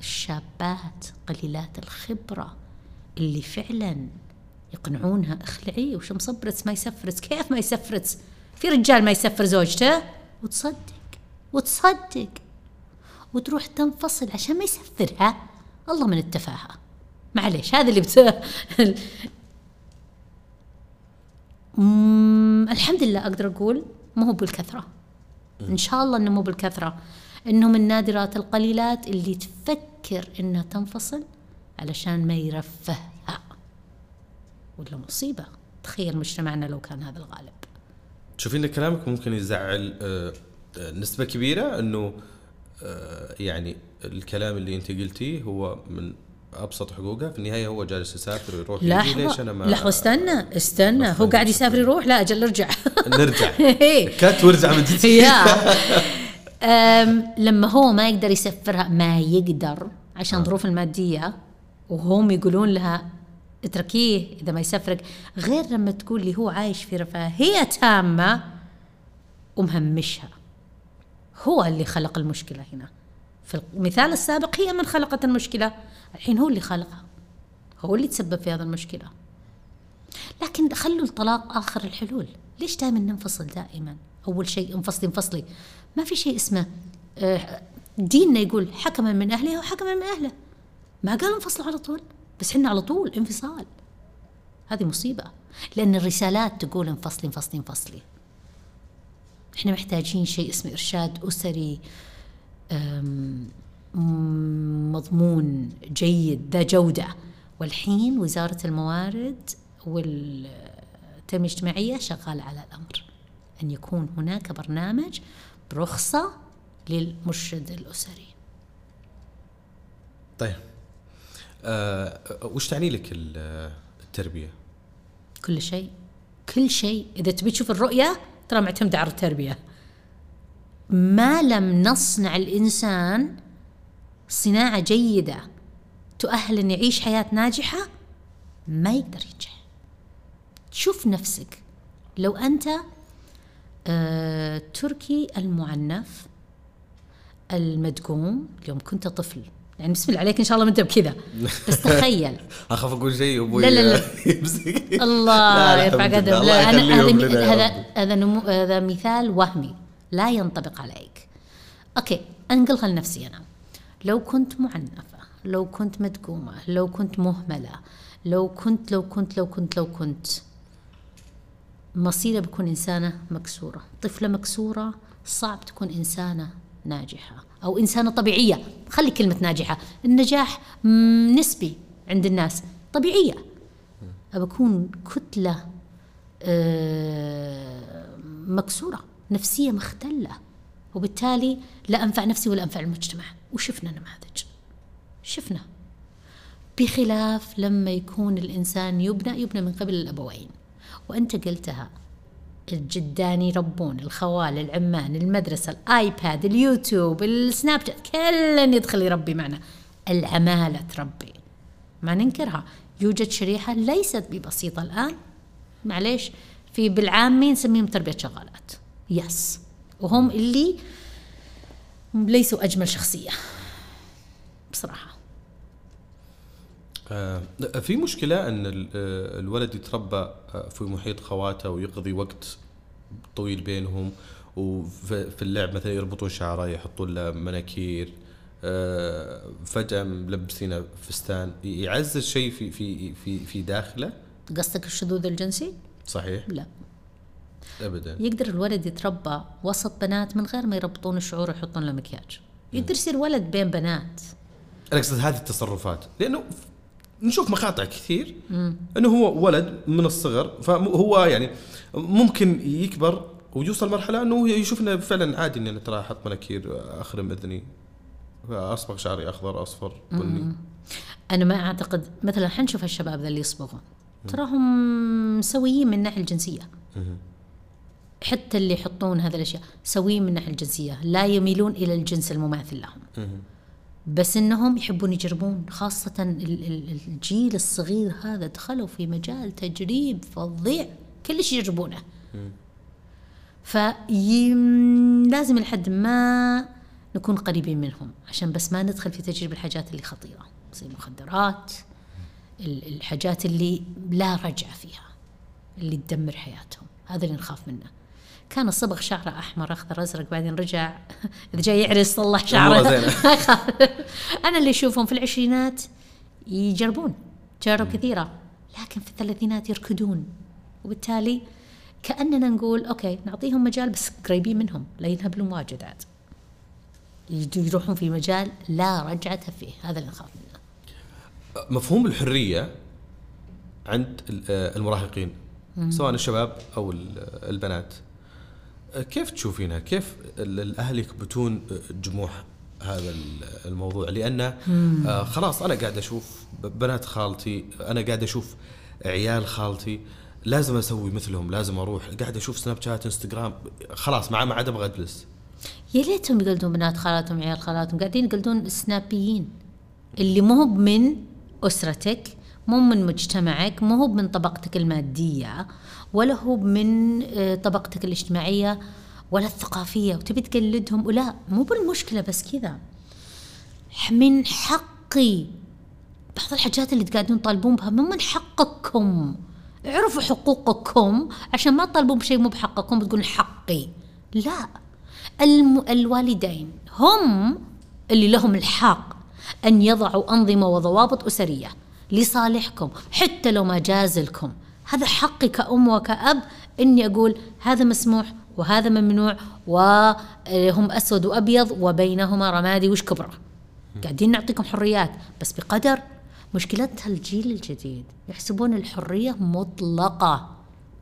الشابات قليلات الخبرة اللي فعلا يقنعونها اخلعي وش مصبرت؟ ما يسفرت. كيف ما يسفرت؟ في رجال ما يسفر زوجته؟ وتصدق وتصدق. وتروح تنفصل عشان ما يسفرها الله من التفاهة. معليش هذا اللي بت... [laughs] مم، الحمد لله أقدر أقول ما هو بالكثرة. إن شاء الله إنه مو بالكثرة. انه من نادرات القليلات اللي تفكر إنها تنفصل علشان ما يرفهها. ولا مصيبة. تخيل مجتمعنا لو كان هذا الغالب. تشوفين ان كلامك ممكن يزعل آه، آه، نسبة كبيرة إنه آه، يعني الكلام اللي أنت قلتيه هو من أبسط حقوقه في النهاية هو جالس يسافر ويروح ليش أنا ما لحظه استنى استنى. هو. قاعد يسافر يروح؟ لا أجل ارجع نرجع. كات وارجع [laughs] من جديد. [laughs] لما هو ما يقدر يسفرها ما يقدر عشان ظروف المادية وهم يقولون لها اتركيه إذا ما يسفرك غير لما تقول لي هو عايش في رفاهية تامة ومهمشها. هو اللي خلق المشكلة هنا. في المثال السابق هي من خلقت المشكلة. الحين هو اللي خلقها. هو اللي تسبب في هذا المشكلة. لكن خلوا الطلاق آخر الحلول. ليش دائما ننفصل دائما؟ أول شيء انفصلي انفصلي. ما في شيء اسمه آه، ديننا يقول حكما من أهلها وحكما من أهله. ما قال انفصلوا على طول بس حنا على طول انفصال. هذه مصيبة لأن الرسالات تقول انفصلي انفصلي انفصلي. إحنا محتاجين شيء اسمه أم، م- مضمون جيد ذا جودة. والحين وزارة الموارد والتنمية الاجتماعية شغالة على الأمر أن يكون هناك برنامج برخصة للمرشد الأسري. طيب. آه وش تعني لك ال- التربية؟ كل شيء. كل شيء. إذا تبي تشوف الرؤية ترى معتمدة على التربية. ما لم نصنع الإنسان صناعة جيدة تؤهل أن يعيش حياة ناجحة ما يقدر ينجح. شوف نفسك. لو أنت آه تركي المعنف المدقوم. يوم كنت طفل. يعني بسم الله عليك إن شاء الله ما أنت بكذا. بس [laughs] تخيل. أخاف أقول شيء أبوي لا، لا، لا. [laughs] الله يرفع قدم. لا أنا هذا هذا. هذا نمو هذا مثال وهمي. لا ينطبق عليك. أوكي أنقلها لنفسي أنا. لو كنت معنفة لو كنت مدقومة لو كنت مهملة لو كنت لو كنت لو كنت لو كنت. مصيري بكون إنسانة مكسورة. طفلة مكسورة صعب تكون إنسانة ناجحة أو إنسانة طبيعية. خلي كلمة ناجحة. النجاح نسبي عند الناس. طبيعية. أبى أكون كتلة آه، مكسورة. نفسية مختلة. وبالتالي لا أنفع نفسي ولا أنفع المجتمع. وشفنا نماذج. شفنا. بخلاف لما يكون الإنسان يبنى يبنى من قبل الأبوين. وأنت قلتها. الجدان يربون الخوال العمان المدرسة الآيباد اليوتيوب السناب شات كلن يدخل يربي معنا. العمالة تربي. ما ننكرها. يوجد شريحة ليست ببسيطة الآن. معليش. في بالعامي نسميهم تربية شغالات. يس. وهم اللي ليسوا أجمل شخصية. بصراحة. في مشكلة أن آه، الولد يتربى آه، في محيط خواته ويقضي وقت طويل بينهم وفي في اللعب مثلا يربطون شعره يحطون له مناكير آه، فجأة ملبسينه فستان يعزز شيء في في في في داخله؟ قصدك الشذوذ الجنسي؟ صحيح. لا. ابدا. يقدر الولد يتربى وسط بنات من غير ما يربطون الشعور ويحطون له مكياج. يقدر يصير ولد بين بنات. أنا أقصد هذه التصرفات لأنه نشوف مقاطع كثير إنه هو ولد من الصغر فهو يعني ممكن يكبر ويوصل مرحلة إنه يشوف إنه فعلا عادي إني ترى أحط مناكير أخرم إذني أصبغ شعري أخضر أصفر بني. أنا ما أعتقد مثلا حنشوف الشباب ذا اللي يصبغون. تراهم سويين من الناحيه الجنسية. حتى اللي يحطون هذه الأشياء سويين من الناحيه الجنسية لا يميلون إلى الجنس المماثل لهم. بس إنهم يحبون يجربون خاصة ال- ال- الجيل الصغير هذا دخلوا في مجال تجريب فظيع كل شيء يجربونه فلازم لحد ما نكون قريبين منهم عشان بس ما ندخل في تجريب الحاجات اللي خطيرة. زي المخدرات ال- الحاجات اللي لا رجعه فيها اللي تدمر حياتهم. هذا اللي نخاف منه. كان الصبغ شعره أحمر أخضر أزرق بعدين رجع [laughs] إذا جاي يعرس صلح شعره. [laughs] أنا اللي أشوفهم في العشرينات يجربون تجارب كثيرة لكن في الثلاثينات يركضون وبالتالي كأننا نقول أوكي نعطيهم مجال بس قريبين منهم لا ينهبلون واجد عاد. يروحون في مجال لا رجعة فيه. هذا اللي نخاف منه. مفهوم الحرية عند ال- المراهقين سواء الشباب أو ال- البنات. كيف تشوفينها؟ كيف ال- الأهل يكبتون جموح هذا ال- الموضوع؟ لأن آه، خلاص أنا قاعد أشوف بنات خالتي، أنا قاعد أشوف عيال خالتي لازم أسوي مثلهم، لازم أروح، قاعد أشوف سناب شات، انستغرام، خلاص ما عاد أبغى أجلس. يا ليتهم يقلدون بنات خالاتهم عيال خالاتهم قاعدين يقلدون سنابيين اللي مو من أسرتك مو من مجتمعك مو هو من طبقتك المادية ولا هو من آه، طبقتك الاجتماعية ولا الثقافية وتبي تقلدهم؟ ولا مو بالمشكلة بس كذا. من حقي بعض الحاجات اللي تقعدون تطالبون بها مو من حقكم. اعرفوا حقوقكم عشان ما تطالبون بشيء مو بحقكم بتقولون حقي. لا. الم... الوالدين هم اللي لهم الحق أن يضعوا أنظمة وضوابط أسرية. لصالحكم حتى لو ما جاز لكم هذا حقي كأم وكأب إني أقول هذا مسموح وهذا ممنوع وهم أسود وأبيض وبينهما رمادي وش كبره. قاعدين نعطيكم حريات بس بقدر. مشكلتها الجيل الجديد يحسبون الحرية مطلقة.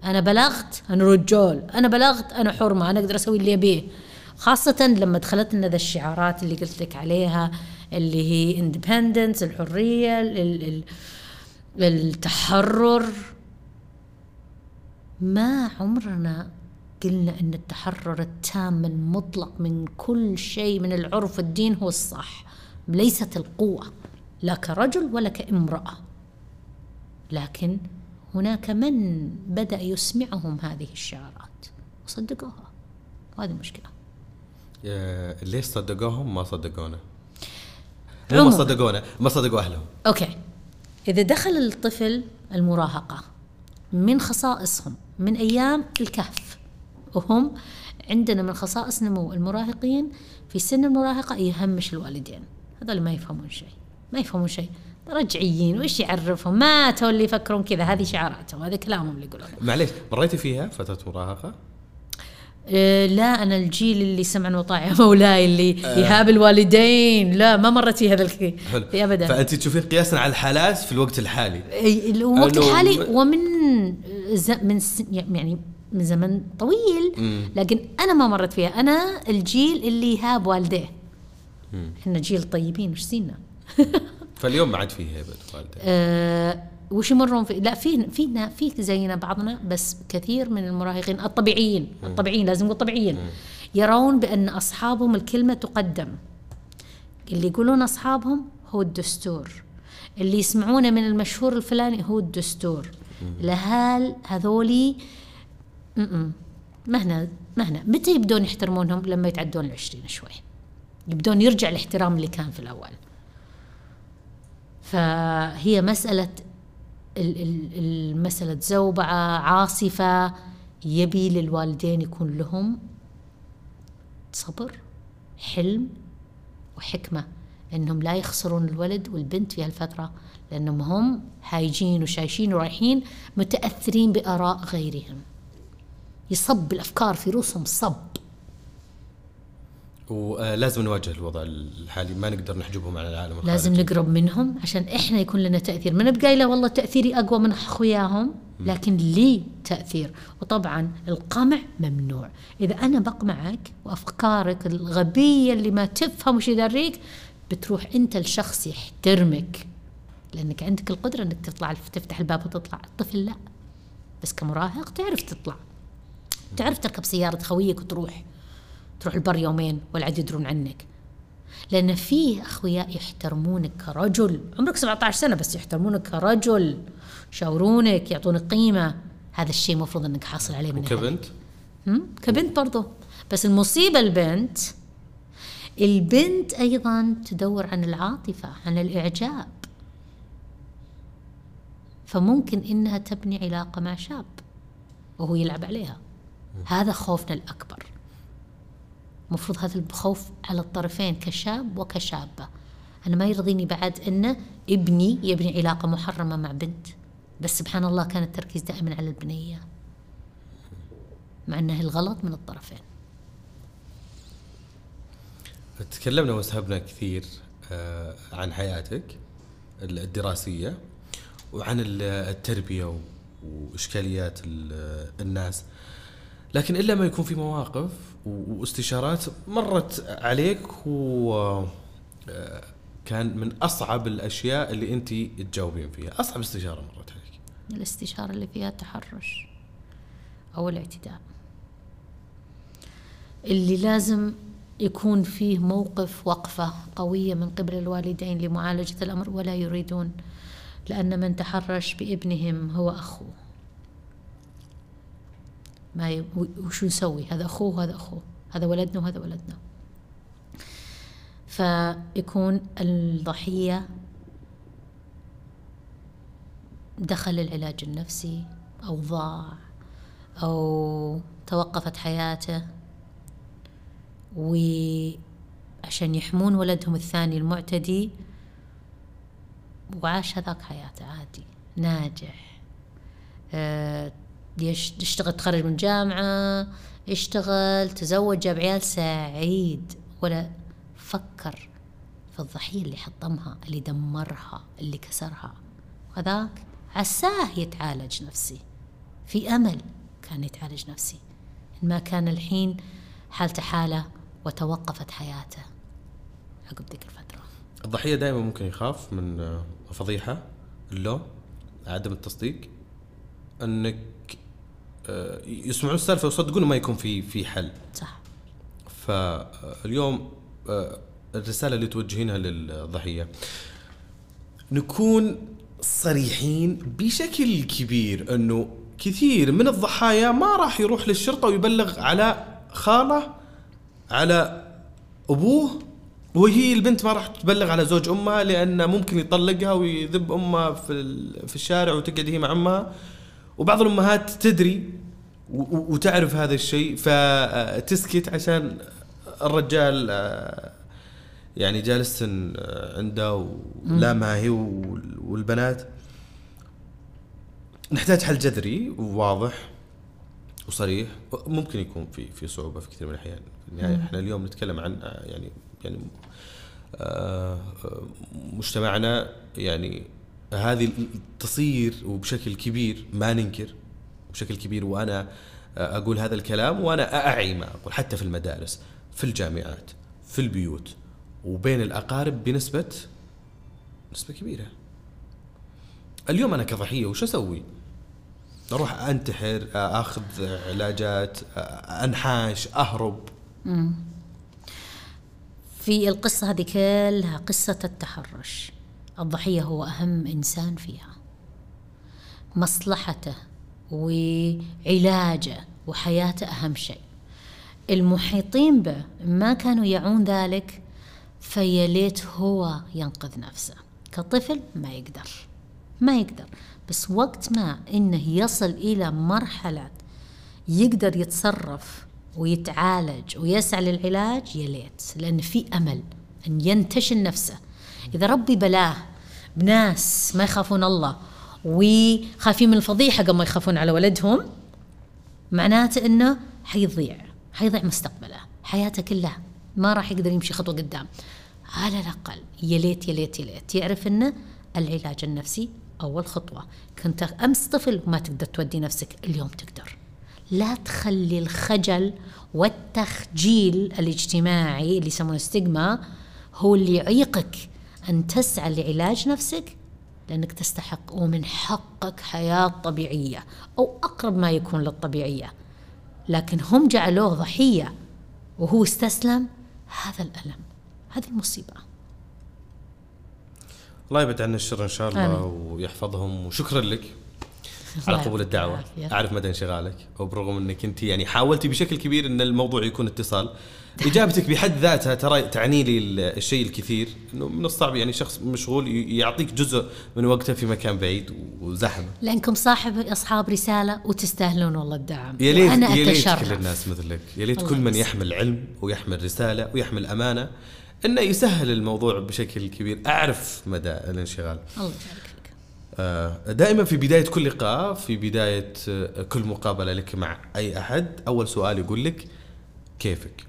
أنا بلغت أنا رجال. أنا بلغت أنا حرمة. أنا أقدر أسوي اللي أبيه. خاصة لما دخلت لنا ذا الشعارات اللي قلت لك عليها اللي هي independence الحرية ال- ال- ال- التحرر. ما عمرنا قلنا إن التحرر التام المطلق من كل شيء من العرف والدين هو الصح. ليست القوة لا كرجل ولا كامرأة. لكن هناك من بدأ يسمعهم هذه الشعارات. وصدقوها. وهذه المشكلة آه، ليش صدقوهم؟ ما صدقونا؟ مو ما. صدقونا ما صدقوا أهلهم. أوكي إذا دخل الطفل المراهقة من خصائصهم من أيام الكهف وهم عندنا من خصائص نمو المراهقين في سن المراهقة يهمش الوالدين هذول ما يفهمون شيء ما يفهمون شيء رجعيين وش يعرفهم ما تو اللي يفكرون كذا هذه شعاراتهم هذا كلامهم اللي يقولونه معليش مريتي فيها فترة مراهقة؟ إيه لا أنا الجيل اللي سمعا وطاعا يا [laughs] مولاي اللي يهاب الوالدين. لا ما مرت في هذا الشيء ابدا. فأنت تشوفين قياسا على الحالات في الوقت الحالي. الوقت الحالي ومن ز... من س... يعني من زمن طويل. لكن أنا ما مرت فيها. أنا الجيل اللي يهاب والديه إحنا جيل طيبين وش زينا [laughs] فاليوم ما عاد في هيبة والدين أه وش يمرون في لا في فينا في زينا بعضنا بس كثير من المراهقين الطبيعيين الطبيعيين لازم نقول طبيعيين يرون بأن أصحابهم الكلمة تقدم. اللي يقولون أصحابهم هو الدستور. اللي يسمعونه من المشهور الفلاني هو الدستور. الاهال هذولي م-م. ما هنا ما هنا. متى يبدون يحترمونهم؟ لما يتعدون العشرين شوي. يبدون يرجع الاحترام اللي كان في الأول. فهي مسألة المسألة زوبعة عاصفة يبي للوالدين يكون لهم صبر حلم وحكمة إنهم لا يخسرون الولد والبنت في هالفترة لأنهم هم هايجين وشايشين ورايحين متأثرين بآراء غيرهم. يصب الأفكار في رؤوسهم صب. ولازم نواجه الوضع الحالي ما نقدر نحجبهم عن العالم الخارجي. لازم نقرب منهم عشان إحنا يكون لنا تأثير. ما نبقى قايله والله تأثيري أقوى من أخوياهم لكن لي تأثير. وطبعا القمع ممنوع. إذا أنا بقمعك وأفكارك الغبية اللي ما تفهم وش يدريك بتروح أنت لشخص يحترمك. لأنك عندك القدرة إنك تطلع تفتح الباب وتطلع. الطفل لا. بس كمراهق تعرف تطلع. تعرف تركب سيارة خويك وتروح. تروح البر يومين ولا عاد يدرون عنك. لأن في أخوياء يحترمونك كرجل. عمرك 17 سنة بس يحترمونك كرجل. يشاورونك يعطونك قيمة. هذا الشيء المفروض أنك حاصل عليه من وكبنت؟ هم؟ كبنت برضو. بس المصيبة البنت البنت أيضا تدور عن العاطفة عن الإعجاب. فممكن إنها تبني علاقة مع شاب وهو يلعب عليها. هذا خوفنا الأكبر. مفروض هذا الخوف على الطرفين كشاب وكشابة. أنا ما يرضيني بعد أن ابني يبني علاقة محرمة مع بنت. بس سبحان الله كان التركيز دائما على البنية. مع أنه الغلط من الطرفين. تكلمنا وسهبنا كثير آه، عن حياتك الدراسية وعن التربية وإشكاليات الناس. لكن إلا ما يكون في مواقف واستشارات مرت عليك و آه، كان من أصعب الأشياء اللي أنت تجاوبين فيها، أصعب استشارة مرت عليك. الاستشارة اللي فيها التحرش أو الاعتداء. اللي لازم يكون فيه موقف وقفة قوية من قبل الوالدين لمعالجة الأمر ولا يريدون لأن من تحرش بابنهم هو أخوه. ما. وشو نسوي؟ هذا أخوه وهذا أخوه. هذا ولدنا وهذا ولدنا. فيكون الضحية دخل العلاج النفسي أو ضاع أو توقفت حياته. وعشان يحمون ولدهم الثاني المعتدي وعاش هذاك حياته عادي ناجح. أه يشتغل تخرج من جامعة اشتغل تزوج جاب عيال سعيد. ولا فكر في الضحية اللي حطمها اللي دمرها اللي كسرها. وهذاك عساه يتعالج نفسي. في أمل كان يتعالج نفسي. إن ما كان الحين حالته حالة وتوقفت حياته. عقب ذيك الفترة. الضحية دائما ممكن يخاف من فضيحة اللوم عدم التصديق. آه، يسمعون السالفة ويصدقون ما يكون في في حل. صح. فاليوم آه، الرسالة اللي توجهينها للضحية. نكون صريحين بشكل كبير أنه كثير من الضحايا ما راح يروح للشرطة ويبلغ على خاله على أبوه وهي البنت ما راح تبلغ على زوج أمها لأنه ممكن يطلقها ويذب أمها في في الشارع وتقعد هي مع أمها. وبعض الأمهات تدري وتعرف هذا الشيء فتسكت عشان الرجال آه، يعني جالس آه، عنده ولا ما هي والبنات. نحتاج حل جذري وواضح وصريح. ممكن يكون في في صعوبة في كثير من الأحيان. النهايه إحنا اليوم نتكلم عن آه، يعني يعني مجتمعنا يعني هذه تصير وبشكل كبير ما ننكر بشكل كبير وأنا أقول هذا الكلام وأنا أعي ما أقول حتى في المدارس في الجامعات في البيوت وبين الأقارب بنسبة نسبة كبيرة. اليوم أنا كضحية وش أسوي؟ أروح أنتحر أخذ علاجات أنحاش أهرب. في القصة هذه كلها قصة التحرش. الضحية هو أهم إنسان فيها. مصلحته وعلاجه وحياته أهم شيء. المحيطين به ما كانوا يعون ذلك فيا ليت هو ينقذ نفسه. كطفل ما يقدر ما يقدر. بس وقت ما إنه يصل إلى مرحلة يقدر يتصرف ويتعالج ويسعى للعلاج يا ليت. لأن في أمل أن ينتشل نفسه. إذا ربي بلاه بناس ما يخافون الله وخايفين من الفضيحة قبل ما يخافون على ولدهم معناته إنه حيضيع حيضيع مستقبله حياته كلها ما راح يقدر يمشي خطوة قدام. على الأقل يا ليت يا ليت يا ليت. يعرف انه العلاج النفسي أول خطوة. كنت أمس طفل وما تقدر تودي نفسك اليوم تقدر. لا تخلي الخجل والتخجيل الاجتماعي اللي يسمونه ستيغما هو اللي يعيقك أن تسعى لعلاج نفسك لأنك تستحق ومن حقك حياة طبيعية أو أقرب ما يكون للطبيعية. لكن هم جعلوه ضحية وهو استسلم هذا الألم هذه المصيبة. الله يبعد عنا الشر إن شاء الله آمين. ويحفظهم وشكرا لك. على قبول الدعوة. أعرف مدى انشغالك. وبرغم إنك أنت يعني حاولتي بشكل كبير إن الموضوع يكون اتصال. [laughs] إجابتك بحد ذاتها ترى تعني لي ال- الشيء الكثير. إنه من الصعب يعني شخص مشغول يعطيك جزء من وقته في مكان بعيد وزحمة. لأنكم صاحب أصحاب رسالة وتستاهلون والله الدعم. يا ليت يا ليت كل الناس مثلك. يا ليت كل من. يحمل علم ويحمل رسالة ويحمل أمانة إنه يسهل الموضوع بشكل كبير. أعرف مدى الانشغال. الله دائما في بداية كل لقاء في بداية آه، كل مقابلة لك مع أي أحد أول سؤال يقول لك كيفك؟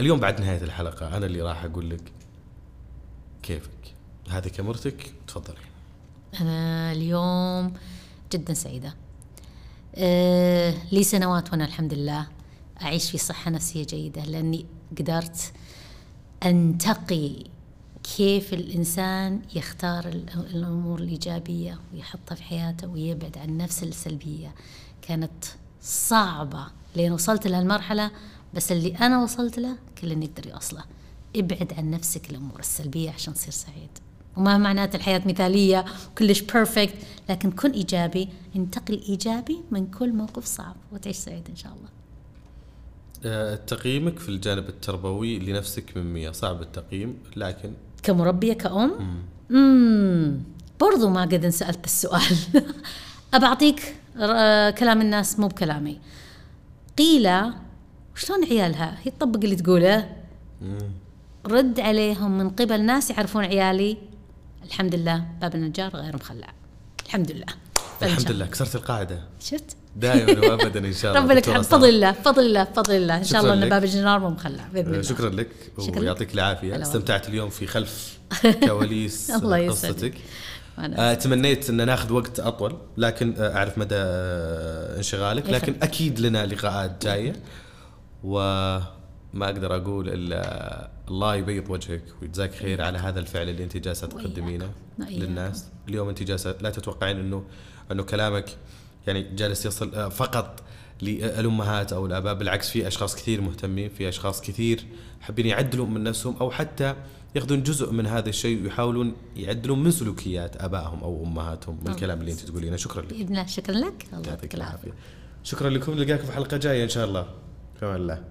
اليوم بعد نهاية الحلقة أنا اللي راح أقول لك كيفك. هذه كاميرتك تفضلي. أنا اليوم جدا سعيدة. آه لي سنوات وأنا الحمد لله أعيش في صحة نفسية جيدة لأني قدرت أنتقي كيف الإنسان يختار ال- الأمور الإيجابية ويحطها في حياته ويبعد عن نفس السلبية. كانت صعبة لين وصلت لهالمرحلة بس اللي أنا وصلت له كل يقدر يوصله. ابعد عن نفسك الأمور السلبية عشان تصير سعيد. وما معناته الحياة مثالية وكلش بيرفكت لكن كن إيجابي انتقل إيجابي من كل موقف صعب وتعيش سعيد إن شاء الله. آه، تقييمك في الجانب التربوي لنفسك من مية صعب التقييم لكن كمربية كأم؟ امم برضو ما قد انسألت السؤال. [laughs] ر- كلام الناس مو بكلامي. قيل شلون عيالها؟ هي تطبق اللي تقوله. رد عليهم من قبل ناس يعرفون عيالي. الحمد لله باب النجار غير مخلع. الحمد لله. الحمد لله كسرت القاعدة. شفت؟ دائما وابدا إن شاء الله [laughs] ربنا لك الحمد. بفضل الله بفضل الله بفضل الله إن شاء الله ان. باب النجار مو مخلع بإذن آه، الله شكرا لك. ويعطيك والله. استمتعت اليوم في خلف [laughs] كواليس الله يسعدك. قصتك آه، تمنيت أن ناخذ وقت أطول لكن آه، أعرف مدى آه، انشغالك الله لكن. أكيد لنا لقاءات جاية وما أقدر أقول إلا الله يبيض وجهك ويجزاك خير على هذا الفعل اللي أنت جالسة تقدمينه. للناس اليوم أنت جالسة لا تتوقعين إنه إنه كلامك يعني جالس يصل آه، فقط للأمهات أو الآباء بالعكس في أشخاص كثير مهتمين في أشخاص كثير حابين يعدلوا من نفسهم أو حتى ياخذون جزء من هذا الشيء ويحاولون يعدلون من سلوكيات آبائهم أو أمهاتهم من الكلام اللي أنت تقولينه. شكرا لك. شكرا لك. الله يعطيك العافية. العافية. شكرا لكم. نلقاكم في حلقة جاية إن شاء الله. في أمان الله.